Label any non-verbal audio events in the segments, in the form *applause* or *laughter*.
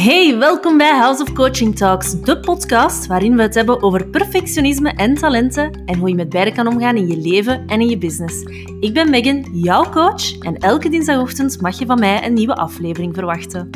Hey, welkom bij House of Coaching Talks, de podcast waarin we het hebben over perfectionisme en talenten en hoe je met beide kan omgaan in je leven en in je business. Ik ben Megan, jouw coach, en elke dinsdagochtend mag je van mij een nieuwe aflevering verwachten.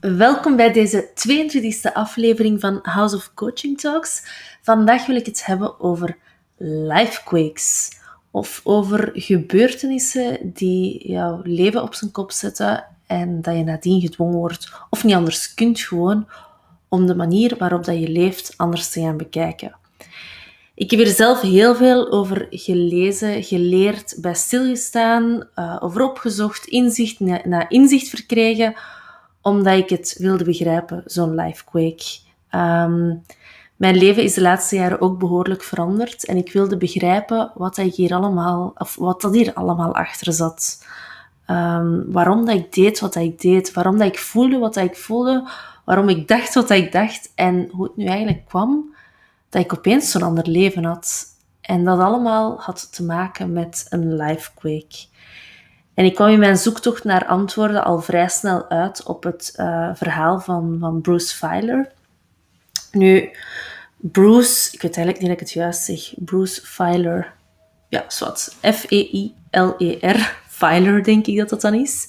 Welkom bij deze 22e aflevering van House of Coaching Talks. Vandaag wil ik het hebben over lifequakes of over gebeurtenissen die jouw leven op zijn kop zetten en dat je nadien gedwongen wordt of niet anders kunt gewoon om de manier waarop dat je leeft anders te gaan bekijken. Ik heb er zelf heel veel over gelezen, geleerd, bij stilgestaan, uh, over opgezocht, inzicht na, inzicht verkregen, omdat ik het wilde begrijpen, zo'n lifequake. Um, mijn leven is de laatste jaren ook behoorlijk veranderd en ik wilde begrijpen wat, ik hier allemaal, of wat dat hier allemaal achter zat. Um, waarom dat ik deed wat ik deed, waarom dat ik voelde wat ik voelde, waarom ik dacht wat ik dacht en hoe het nu eigenlijk kwam dat ik opeens zo'n ander leven had. En dat allemaal had te maken met een lifequake. En ik kwam in mijn zoektocht naar antwoorden al vrij snel uit op het uh, verhaal van, van Bruce Feiler. Nu, Bruce, ik weet eigenlijk niet dat ik het juist zeg, Bruce Feiler. Ja, zwart. F-E-I-L-E-R. Feiler, denk ik dat dat dan is.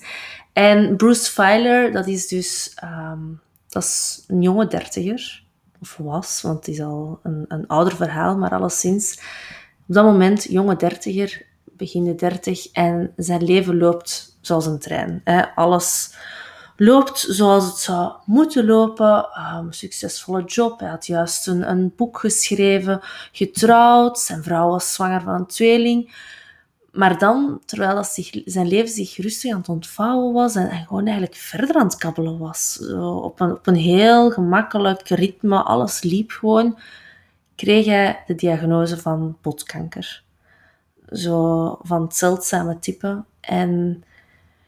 En Bruce Feiler, dat is dus um, dat is een jonge dertiger. Of was, want het is al een, een ouder verhaal, maar alleszins. Op dat moment, jonge dertiger, begin de dertig. En zijn leven loopt zoals een trein. Hè. Alles loopt zoals het zou moeten lopen. Um, succesvolle job. Hij had juist een, een, boek geschreven, getrouwd. Zijn vrouw was zwanger van een tweeling. Maar dan, terwijl dat zich, zijn leven zich rustig aan het ontvouwen was en, gewoon eigenlijk verder aan het kabbelen was, zo op, een, op een heel gemakkelijk ritme, alles liep gewoon, kreeg hij de diagnose van botkanker. Zo van het zeldzame type. En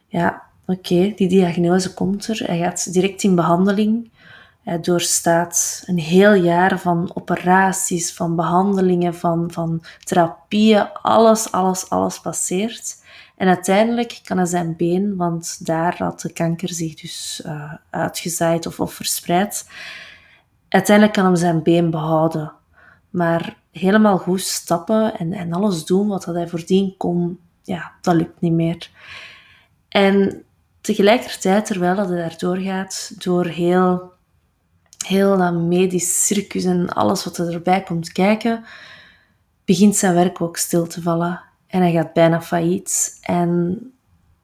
ja, Oké, die diagnose komt er. Hij gaat direct in behandeling. Hij doorstaat een heel jaar van operaties, van behandelingen, van, van therapieën. Alles, alles, alles passeert. En uiteindelijk kan hij zijn been, want daar had de kanker zich dus uh, uitgezaaid of, of verspreid. Uiteindelijk kan hij zijn been behouden. Maar helemaal goed stappen en, en alles doen wat hij voordien kon, ja, dat lukt niet meer. En tegelijkertijd, terwijl dat daar doorgaat, door heel, heel dat medisch circus en alles wat er erbij komt kijken, begint zijn werk ook stil te vallen. En hij gaat bijna failliet. En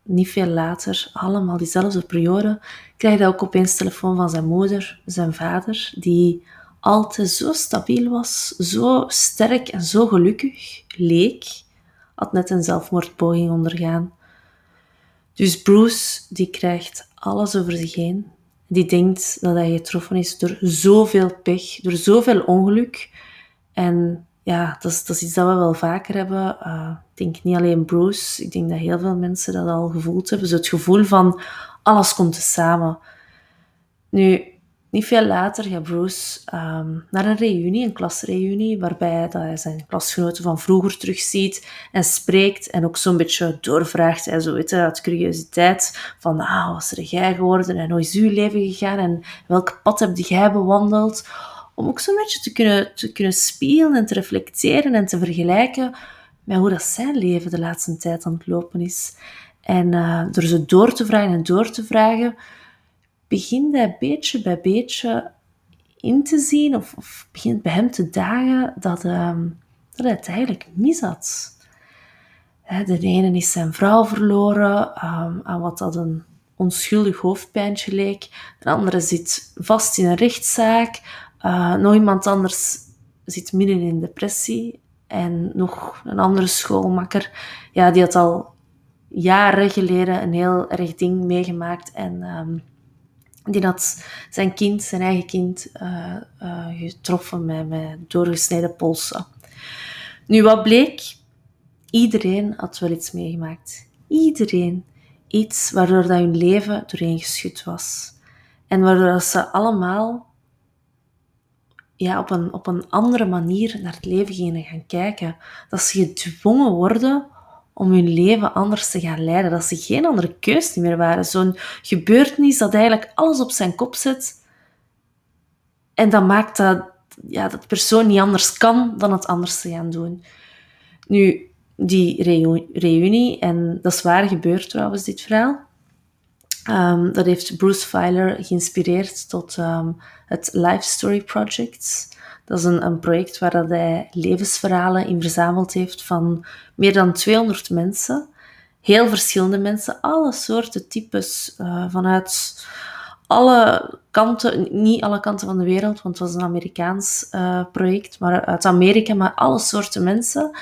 niet veel later, allemaal diezelfde periode, krijgt hij ook opeens telefoon van zijn moeder, zijn vader, die altijd zo stabiel was, zo sterk en zo gelukkig leek, had net een zelfmoordpoging ondergaan. Dus Bruce, die krijgt alles over zich heen. Die denkt dat hij getroffen is door zoveel pech, door zoveel ongeluk. En ja, dat is, dat is iets dat we wel vaker hebben. Uh, ik denk niet alleen Bruce, ik denk dat heel veel mensen dat al gevoeld hebben. Zo het gevoel van alles komt samen. Nu, niet veel later gaat Bruce um, naar een reunie, een klasreunie, waarbij dat hij zijn klasgenoten van vroeger terugziet en spreekt en ook zo'n beetje doorvraagt. Hij zo weet uit curiositeit van, ah, wat is er jij geworden en hoe is uw leven gegaan en welk pad heb jij bewandeld? Om ook zo'n beetje te kunnen, te kunnen spelen en te reflecteren en te vergelijken met hoe dat zijn leven de laatste tijd aan het lopen is. En uh, door ze door te vragen en door te vragen, begint hij beetje bij beetje in te zien, of, begint bij hem te dagen, dat, um, dat hij het eigenlijk mis had. De ene is zijn vrouw verloren um, aan wat dat een onschuldig hoofdpijntje leek. De andere zit vast in een rechtszaak. Uh, nog iemand anders zit midden in depressie. En nog een andere schoolmakker, ja, die had al jaren geleden een heel erg ding meegemaakt. En um, die had zijn kind, zijn eigen kind, uh, uh, getroffen met, met doorgesneden polsen. Nu, wat bleek? Iedereen had wel iets meegemaakt. Iedereen. Iets waardoor dat hun leven doorheen geschud was. En waardoor ze allemaal ja, op, een, op een andere manier naar het leven gingen gaan kijken. Dat ze gedwongen worden om hun leven anders te gaan leiden. Dat ze geen andere keus meer waren. Zo'n gebeurtenis dat eigenlijk alles op zijn kop zet. En dat maakt dat, ja, dat persoon niet anders kan dan het anders te gaan doen. Nu, die reunie, en dat is waar gebeurd trouwens, dit verhaal. Um, dat heeft Bruce Feiler geïnspireerd tot um, het Life Story Project. Dat is een, een project waar dat hij levensverhalen in verzameld heeft van meer dan 200 mensen. Heel verschillende mensen, alle soorten types, uh, vanuit alle kanten, niet alle kanten van de wereld, want het was een Amerikaans uh, project, maar uit Amerika, maar alle soorten mensen.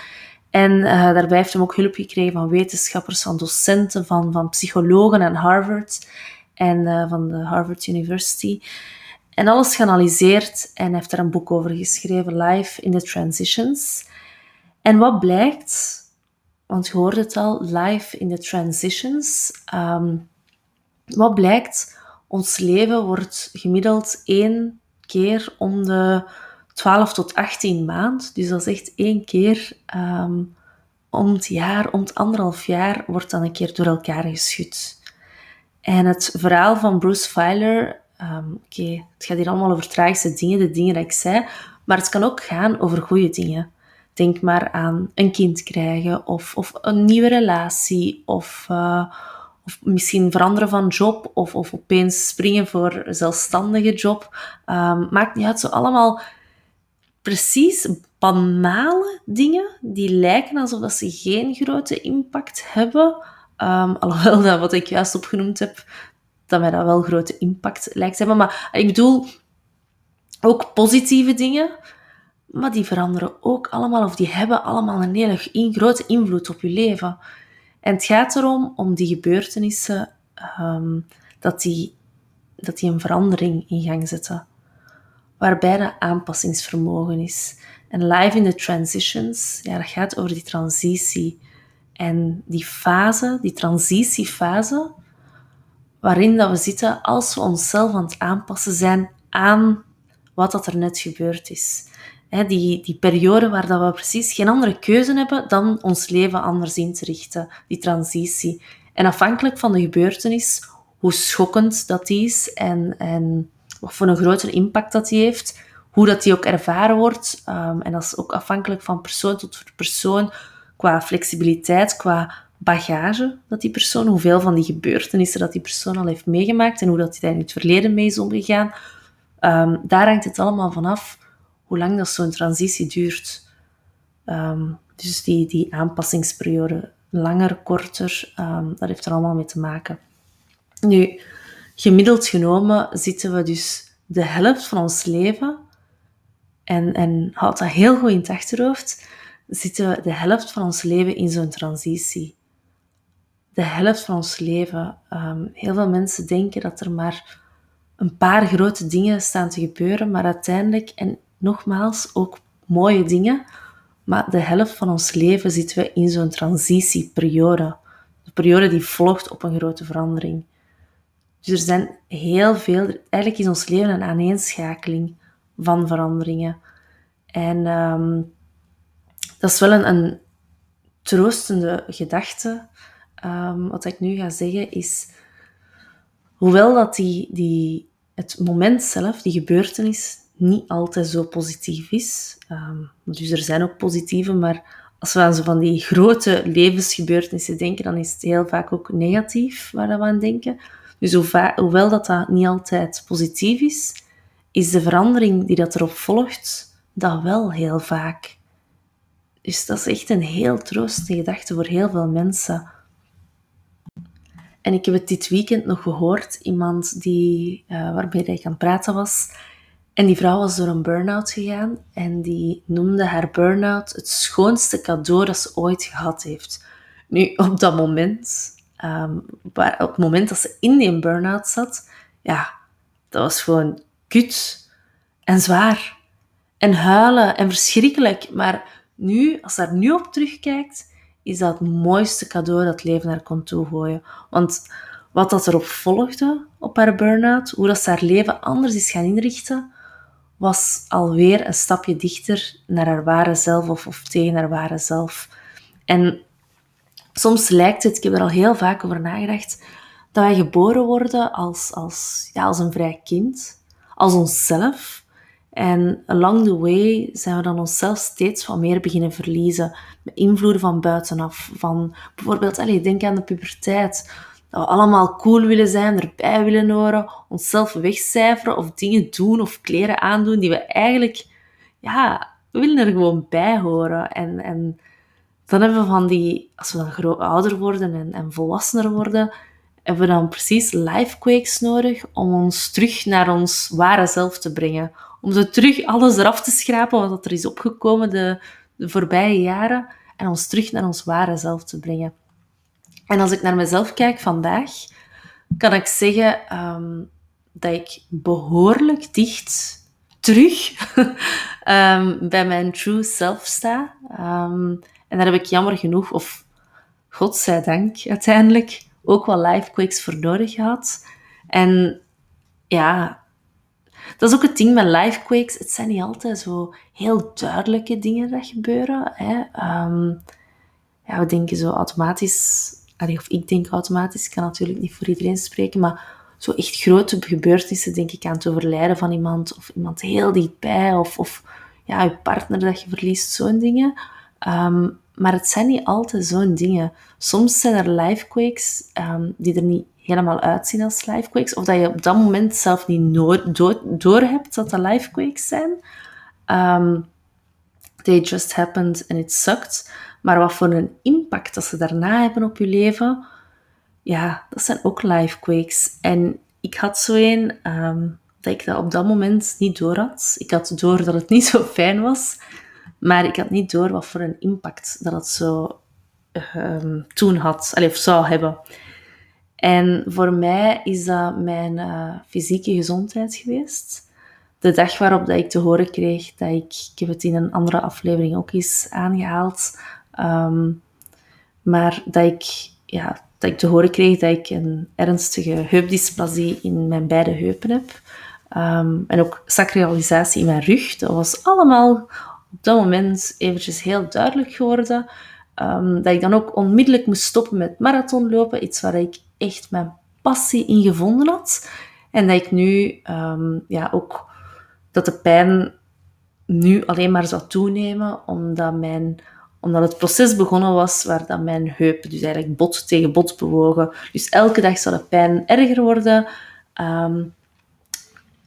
En uh, daarbij heeft hij ook hulp gekregen van wetenschappers, van docenten, van, van psychologen en Harvard en van de Harvard University. En alles geanalyseerd en heeft er een boek over geschreven, Life in the Transitions. En wat blijkt, want je hoort het al, Life in the Transitions. Um, wat blijkt, ons leven wordt gemiddeld één keer om de 12 tot 18 maand. Dus dat is echt één keer um, om het jaar, om het anderhalf jaar, wordt dan een keer door elkaar geschud. En het verhaal van Bruce Feiler, um, oké, het gaat hier allemaal over tragische dingen, de dingen dat ik zei, maar het kan ook gaan over goede dingen. Denk maar aan een kind krijgen, of, of een nieuwe relatie, of, uh, of misschien veranderen van job, of, of opeens springen voor een zelfstandige job. Um, maakt niet uit, zo allemaal precies banale dingen die lijken alsof dat ze geen grote impact hebben. Um, alhoewel dat wat ik juist opgenoemd heb, dat mij dat wel grote impact lijkt te hebben. Maar ik bedoel ook positieve dingen, maar die veranderen ook allemaal, of die hebben allemaal een hele grote invloed op je leven. En het gaat erom, om die gebeurtenissen, um, dat, die, dat die een verandering in gang zetten waarbij dat aanpassingsvermogen is. En Live in the Transitions, ja, dat gaat over die transitie. En die fase, die transitiefase, waarin dat we zitten als we onszelf aan het aanpassen zijn aan wat dat er net gebeurd is. die, die periode waar dat we precies geen andere keuze hebben dan ons leven anders in te richten, die transitie. En afhankelijk van de gebeurtenis, hoe schokkend dat is en, en wat voor een grotere impact dat die heeft, hoe dat die ook ervaren wordt. Um, en dat is ook afhankelijk van persoon tot persoon, qua flexibiliteit, qua bagage dat die persoon, hoeveel van die gebeurtenissen dat die persoon al heeft meegemaakt en hoe dat hij daar in het verleden mee is omgegaan. Um, daar hangt het allemaal vanaf hoe lang dat zo'n transitie duurt. Um, dus die, die aanpassingsperiode, langer, korter, dat heeft er allemaal mee te maken. Nu, gemiddeld genomen zitten we dus de helft van ons leven, en, en houd dat heel goed in het achterhoofd, zitten we de helft van ons leven in zo'n transitie. De helft van ons leven. Um, heel veel mensen denken dat er maar een paar grote dingen staan te gebeuren, maar uiteindelijk, en nogmaals, ook mooie dingen, maar de helft van ons leven zitten we in zo'n transitieperiode. De periode die volgt op een grote verandering. Dus er zijn heel veel, eigenlijk is ons leven een aaneenschakeling van veranderingen. En um, dat is wel een troostende gedachte. Um, wat ik nu ga zeggen is, hoewel dat die, die, het moment zelf, die gebeurtenis, niet altijd zo positief is. Um, dus er zijn ook positieve, maar als we aan zo van die grote levensgebeurtenissen denken, dan is het heel vaak ook negatief waar we aan denken. Dus hoewel dat, dat niet altijd positief is, is de verandering die dat erop volgt, dat wel heel vaak. Dus dat is echt een heel troostende gedachte voor heel veel mensen. En ik heb het dit weekend nog gehoord, iemand die, uh, waarbij ik aan praten was. En die vrouw was door een burn-out gegaan en die noemde haar burn-out het schoonste cadeau dat ze ooit gehad heeft. Nu, op dat moment waar, op het moment dat ze in die burn-out zat, ja, dat was gewoon kut en zwaar. En huilen en verschrikkelijk. Maar nu, als ze daar nu op terugkijkt, is dat het mooiste cadeau dat leven haar kon toegooien. Want wat dat erop volgde op haar burn-out, hoe dat ze haar leven anders is gaan inrichten, was alweer een stapje dichter naar haar ware zelf of, of tegen haar ware zelf. En soms lijkt het, ik heb er al heel vaak over nagedacht, dat wij geboren worden als, als, ja, als een vrij kind, als onszelf. En along the way zijn we dan onszelf steeds wat meer beginnen verliezen. Met invloeden van buitenaf. Van bijvoorbeeld, allez, denk aan de puberteit. Dat we allemaal cool willen zijn, erbij willen horen, onszelf wegcijferen of dingen doen of kleren aandoen die we eigenlijk, ja, we willen er gewoon bij horen. En, en dan hebben we van die, als we dan ouder worden en, en volwassener worden, hebben we dan precies lifequakes nodig om ons terug naar ons ware zelf te brengen. Om zo terug alles eraf te schrapen wat er is opgekomen de, de voorbije jaren en ons terug naar ons ware zelf te brengen. En als ik naar mezelf kijk vandaag, kan ik zeggen ehm, dat ik behoorlijk dicht terug um, *laughs* bij mijn true self sta. Um, en daar heb ik jammer genoeg, of godzijdank uiteindelijk, ook wel live quakes voor nodig gehad. En ja, dat is ook het ding met live quakes. Het zijn niet altijd zo heel duidelijke dingen dat gebeuren. Hè. Um, ja, we denken zo automatisch, of ik denk automatisch, ik kan natuurlijk niet voor iedereen spreken, maar zo echt grote gebeurtenissen, denk ik aan het overlijden van iemand, of iemand heel dichtbij, of, of ja, je partner dat je verliest, zo'n dingen. Um, maar het zijn niet altijd zo'n dingen. Soms zijn er livequakes um, die er niet helemaal uitzien als livequakes. Of dat je op dat moment zelf niet door, hebt dat dat livequakes zijn. Um, they just happened and it sucked. Maar wat voor een impact dat ze daarna hebben op je leven, ja, dat zijn ook livequakes. En ik had zo een um, dat ik dat op dat moment niet door had. Ik had door dat het *laughs* niet zo fijn was. Maar ik had niet door wat voor een impact dat het zo um, toen had, of zou hebben. En voor mij is dat mijn uh, fysieke gezondheid geweest. De dag waarop dat ik te horen kreeg dat ik, ik heb het in een andere aflevering ook eens aangehaald, um, maar dat ik, ja, dat ik te horen kreeg dat ik een ernstige heupdysplasie in mijn beide heupen heb. Um, en ook sacralisatie in mijn rug. Dat was allemaal op dat moment eventjes heel duidelijk geworden. Um, dat ik dan ook onmiddellijk moest stoppen met marathonlopen. Iets waar ik echt mijn passie in gevonden had. En dat ik nu um, ja, ook dat de pijn nu alleen maar zou toenemen, omdat, mijn, omdat het proces begonnen was waar dat mijn heup dus eigenlijk bot tegen bot bewogen. Dus elke dag zou de pijn erger worden. Um,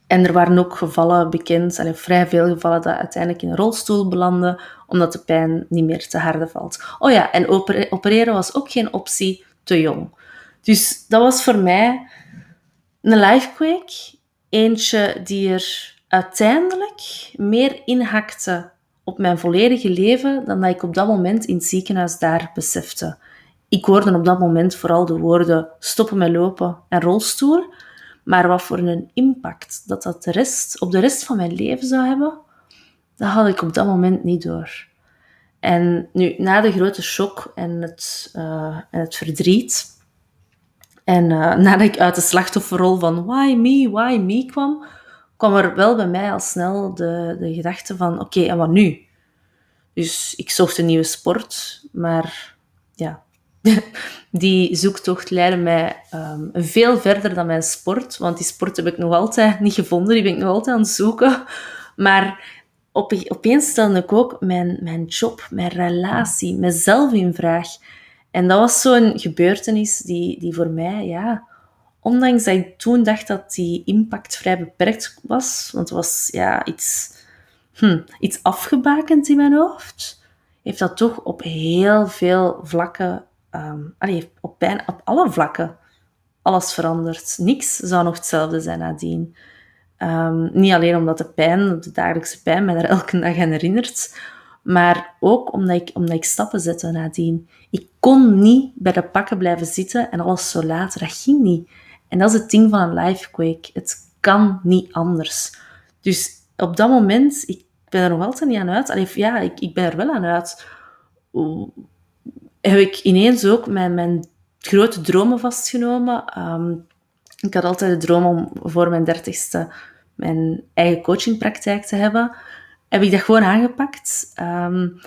en er waren ook gevallen bekend, allee, vrij veel gevallen, dat uiteindelijk in een rolstoel belanden, omdat de pijn niet meer te harde valt. Oh ja, en opereren was ook geen optie te jong. Dus dat was voor mij een lifequake. Eentje die er uiteindelijk meer inhakte op mijn volledige leven dan dat ik op dat moment in het ziekenhuis daar besefte. Ik hoorde op dat moment vooral de woorden stoppen met lopen en rolstoel. Maar wat voor een impact dat dat de rest, op de rest van mijn leven zou hebben, dat had ik op dat moment niet door. En nu, na de grote shock en het, uh, en het verdriet, en uh, *laughs* nadat ik uit de slachtofferrol van why me, why me kwam, kwam er wel bij mij al snel de, de gedachte van oké, en wat nu? Dus ik zocht een nieuwe sport, maar ja, *laughs* die zoektocht leidde mij um, veel verder dan mijn sport. Want die sport heb ik nog altijd niet gevonden. Die ben ik nog altijd aan het zoeken. *laughs* Maar op, opeens stelde ik ook mijn, mijn job, mijn relatie, mezelf in vraag. En dat was zo'n gebeurtenis die, die voor mij, ja, ondanks dat ik toen dacht dat die impact vrij beperkt was, want het was ja, iets, hm, iets afgebakend in mijn hoofd, heeft dat toch op heel veel vlakken um, op, bijna, op alle vlakken alles verandert. Niks zou nog hetzelfde zijn nadien. Um, niet alleen omdat de pijn, de dagelijkse pijn, mij er *laughs* elke dag aan herinnert, maar ook omdat ik, omdat ik stappen zette nadien. Ik kon niet bij de pakken blijven zitten en alles zo laten. Dat ging niet. En dat is het ding van een lifequake. Het kan niet anders. Dus op dat moment, ik ben er nog altijd niet aan uit. Allee, ja, ik, ik ben er wel aan uit heb ik ineens ook mijn, mijn grote dromen vastgenomen. Ehm, ik had altijd de droom om voor mijn dertigste mijn eigen coachingpraktijk te hebben. Heb ik dat gewoon aangepakt. Um,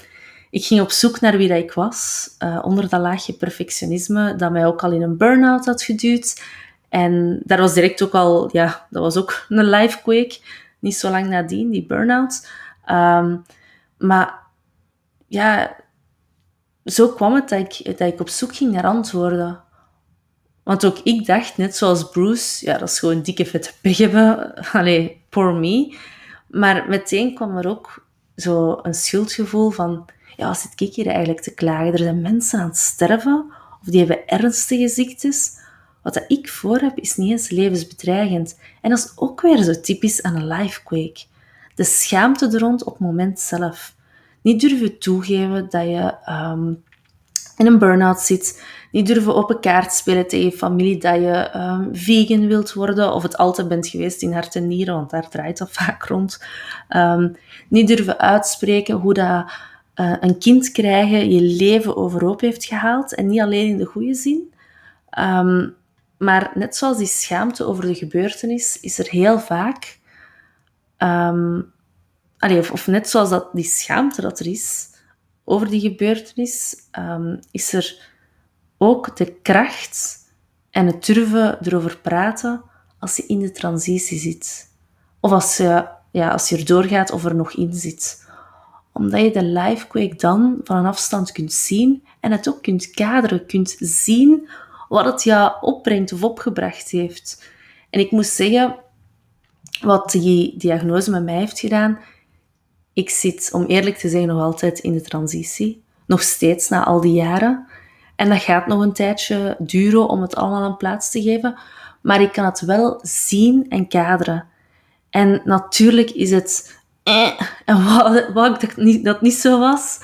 ik ging op zoek naar wie dat ik was, uh, onder dat laagje perfectionisme dat mij ook al in een burn-out had geduwd. En daar was direct ook al, ja, dat was ook *laughs* een life quake. Niet zo lang nadien, die burn-out. Um, maar ja, zo kwam het dat ik, dat ik op zoek ging naar antwoorden. Want ook ik dacht, net zoals Bruce, ja, dat is gewoon dikke vette pech hebben. *laughs* Allee, poor me. Maar meteen kwam er ook zo een schuldgevoel van, ja, wat zit ik hier eigenlijk te klagen? Er zijn mensen aan het sterven, of die hebben ernstige ziektes. Wat dat ik voor heb, is niet eens levensbedreigend. En dat is ook weer zo typisch aan een lifequake. De schaamte er rond op het moment zelf. Niet durven toegeven dat je um, in een burn-out zit. Niet durven op een kaart spelen tegen je familie dat je um, vegan wilt worden. Of het altijd bent geweest in hart en nieren, want daar draait dat vaak rond. Um, niet durven uitspreken hoe dat uh, een kind krijgen je leven overhoop heeft gehaald. En niet alleen in de goede zin. Um, maar net zoals die schaamte over de gebeurtenis, is er heel vaak allee, of, net zoals dat, die schaamte dat er is over die gebeurtenis, um, is er ook de kracht en het durven erover praten als je in de transitie zit. Of als je, ja, als je er doorgaat of er nog in zit. Omdat je de livequake dan van een afstand kunt zien en het ook kunt kaderen, kunt zien wat het jou opbrengt of opgebracht heeft. En ik moet zeggen, wat die diagnose met mij heeft gedaan, ik zit, om eerlijk te zijn, nog altijd in de transitie. Nog steeds na al die jaren. En dat gaat nog een tijdje duren om het allemaal een plaats te geven. Maar ik kan het wel zien en kaderen. En natuurlijk is het... Eh, en wou, ik dat niet, dat niet zo was.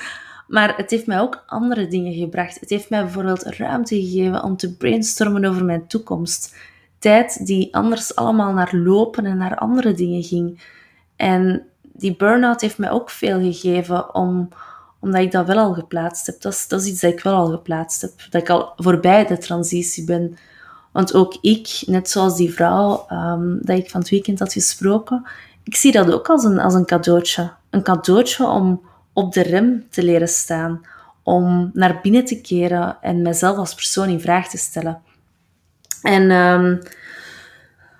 Maar het heeft mij ook andere dingen gebracht. Het heeft mij bijvoorbeeld ruimte gegeven om te brainstormen over mijn toekomst. Tijd die anders allemaal naar lopen en naar andere dingen ging. En die burn-out heeft mij ook veel gegeven, om, omdat ik dat wel al geplaatst heb. Dat is, dat is iets dat ik wel al geplaatst heb. Dat ik al voorbij de transitie ben. Want ook ik, net zoals die vrouw um, dat ik van het weekend had gesproken, ik zie dat ook als een, als een cadeautje. Een cadeautje om op de rem te leren staan. Om naar binnen te keren en mezelf als persoon in vraag te stellen. En um,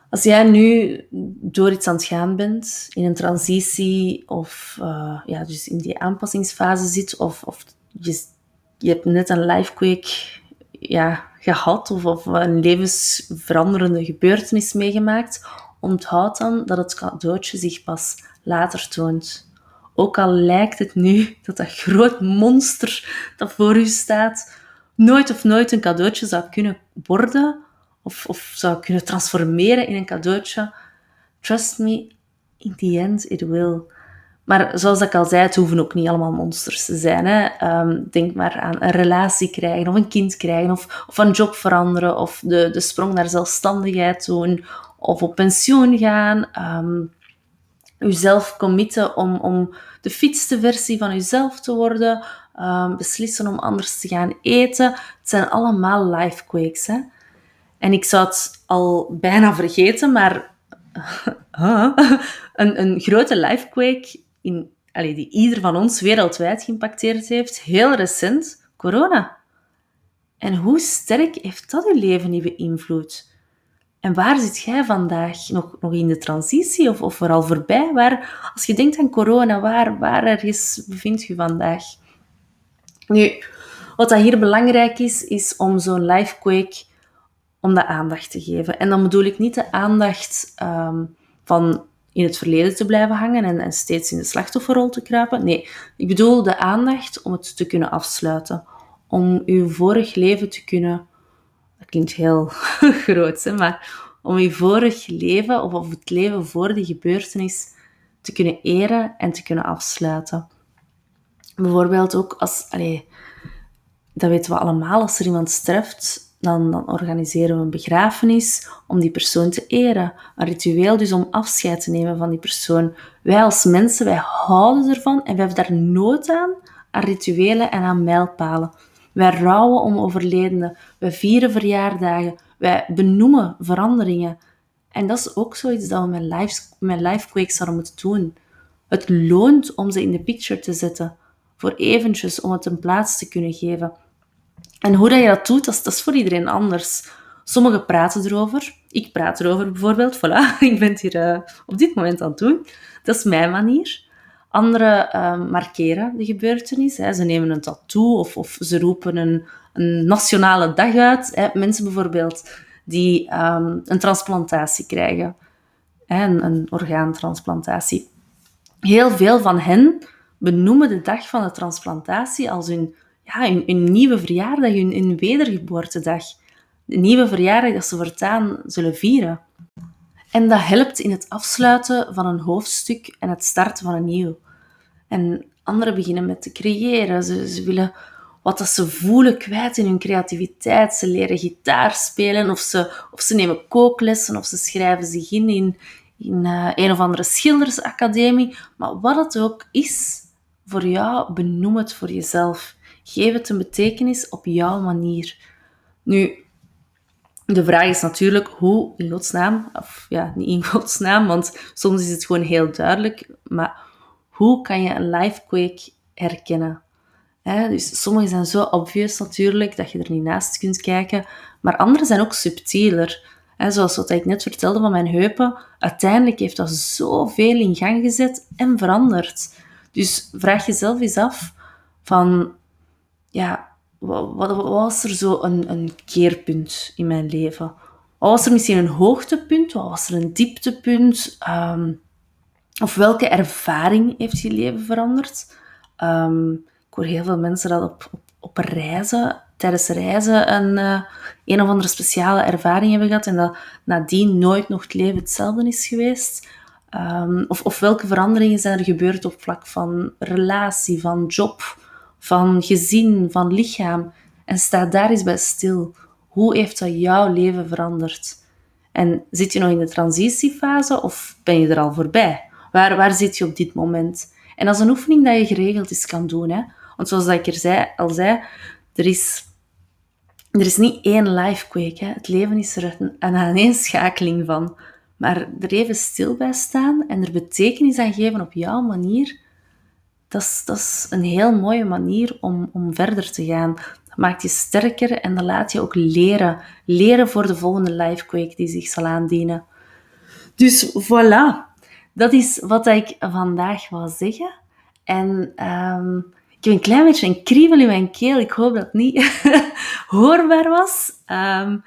als jij nu door iets aan het gaan bent, in een transitie of uh, ja, dus in die aanpassingsfase zit, of, of je, je hebt net een lifequake ja, gehad of, of een levensveranderende gebeurtenis meegemaakt, onthoud dan dat het cadeautje zich pas later toont. Ook al lijkt het nu dat dat groot monster dat voor u staat nooit of nooit een cadeautje zou kunnen worden, of, of zou kunnen transformeren in een cadeautje. Trust me, in the end it will. Maar zoals ik al zei, het hoeven ook niet allemaal monsters te zijn. Hè. Um, denk maar aan een relatie krijgen, of een kind krijgen, of, of een job veranderen, of de, de sprong naar zelfstandigheid doen, of op pensioen gaan. Um, uzelf committen om, om de fitste versie van uzelf te worden. Um, beslissen om anders te gaan eten. Het zijn allemaal life quakes. Hè. En ik zou het al bijna vergeten, maar *laughs* een, een grote lifequake in, allee, die ieder van ons wereldwijd geïmpacteerd heeft, heel recent, corona. En hoe sterk heeft dat je leven niet beïnvloed? En waar zit jij vandaag? Nog, nog in de transitie of, of vooral voorbij? Waar, als je denkt aan corona, waar, waar ergens bevindt je vandaag? Nu, wat dat hier belangrijk is, is om zo'n lifequake om dat aandacht te geven. En dan bedoel ik niet de aandacht um, van in het verleden te blijven hangen en, en, steeds in de slachtofferrol te kruipen. Nee, ik bedoel de aandacht om het te kunnen afsluiten. Om uw vorig leven te kunnen... Klinkt heel *laughs* groot, maar om uw vorig leven of, of het leven voor die gebeurtenis te kunnen eren en te kunnen afsluiten. Bijvoorbeeld ook als... Dat weten we allemaal, als er iemand sterft, dan, dan, organiseren we een begrafenis om die persoon te eren. Een ritueel dus om afscheid te nemen van die persoon. Wij als mensen, wij houden ervan en wij hebben daar nood aan, aan rituelen en aan mijlpalen. Wij rouwen om overledenen, wij vieren verjaardagen, wij benoemen veranderingen. En dat is ook zoiets dat we met, life, met zouden moeten doen. Het loont om ze in de picture te zetten. voor eventjes om het een plaats te kunnen geven. En hoe dat je dat doet, dat is, voor iedereen anders. Sommigen praten erover. Ik praat erover bijvoorbeeld. Voilà, *laughs* ik ben het hier uh, op dit moment aan het doen. Dat is mijn manier. Anderen uh, markeren de gebeurtenis. Hè. Ze nemen een tattoo of, of ze roepen een, een nationale dag uit. Hè. Mensen bijvoorbeeld die um, een transplantatie krijgen. Hè, een, orgaantransplantatie. Heel veel van hen benoemen de dag van de transplantatie als hun, ja, hun nieuwe verjaardag, hun, hun wedergeboortedag. De nieuwe verjaardag dat ze voortaan zullen vieren. En dat helpt in het afsluiten van een hoofdstuk en het starten van een nieuw. En anderen beginnen met te creëren. Ze, ze willen wat dat ze voelen kwijt in hun creativiteit. Ze leren gitaar spelen of ze, of ze nemen kooklessen of ze schrijven zich in in, uh, een of andere schildersacademie. Maar wat het ook is voor jou, benoem het voor jezelf. Geef het een betekenis op jouw manier. Nu, de vraag is natuurlijk hoe in godsnaam, of ja, niet in godsnaam, want soms is het gewoon heel duidelijk, maar hoe kan je een lifequake herkennen? dus sommige zijn zo obvious natuurlijk dat je er niet naast kunt kijken, maar andere zijn ook subtieler. zoals wat ik net vertelde van mijn heupen, uiteindelijk heeft dat zoveel in gang gezet en veranderd. Dus vraag jezelf eens af van, ja, wat, was er zo een, een keerpunt in mijn leven? Wat was er misschien een hoogtepunt? Wat was er een dieptepunt? Um, of welke ervaring heeft je leven veranderd? Um, ik hoor heel veel mensen dat op, op, reizen, tijdens reizen, een, uh, een of andere speciale ervaring hebben gehad en dat nadien nooit nog het leven hetzelfde is geweest. Um, of, of welke veranderingen zijn er gebeurd op vlak van relatie, van job, van gezin, van lichaam. En sta daar eens bij stil. Hoe heeft dat jouw leven veranderd? En zit je nog in de transitiefase of ben je er al voorbij? Waar, waar zit je op dit moment? En dat is een oefening dat je geregeld eens kan doen. Hè? Want zoals ik er zei, al zei, er is, er is niet één lifequake. Hè? Het leven is er een, een aaneenschakeling van. Maar er even stil bij staan en er betekenis aan geven op jouw manier, dat is, dat een heel mooie manier om, om verder te gaan. Dat maakt je sterker en dat laat je ook leren. Leren voor de volgende lifequake die zich zal aandienen. Dus voilà, dat is wat ik vandaag wil zeggen. En um, ik heb een klein beetje een kriebel in mijn keel. Ik hoop dat het niet *laughs* hoorbaar was. Um,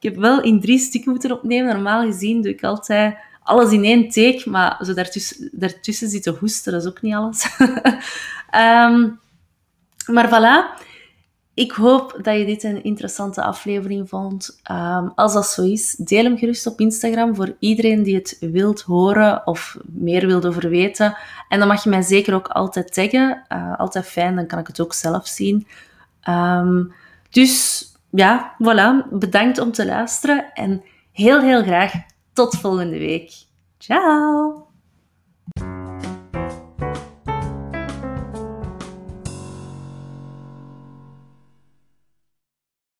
ik heb wel in drie stukken moeten opnemen. Normaal gezien doe ik altijd alles in één take, maar zo daartussen, daartussen zitten hoesten, dat is ook niet alles. um, *laughs* maar voilà. Ik hoop dat je dit een interessante aflevering vond. Um, als dat zo is, deel hem gerust op Instagram voor iedereen die het wilt horen of meer wilt over weten. En dan mag je mij zeker ook altijd taggen. Uh, altijd fijn, dan kan ik het ook zelf zien. Um, dus ja, voilà. Bedankt om te luisteren en heel, heel graag tot volgende week. Ciao!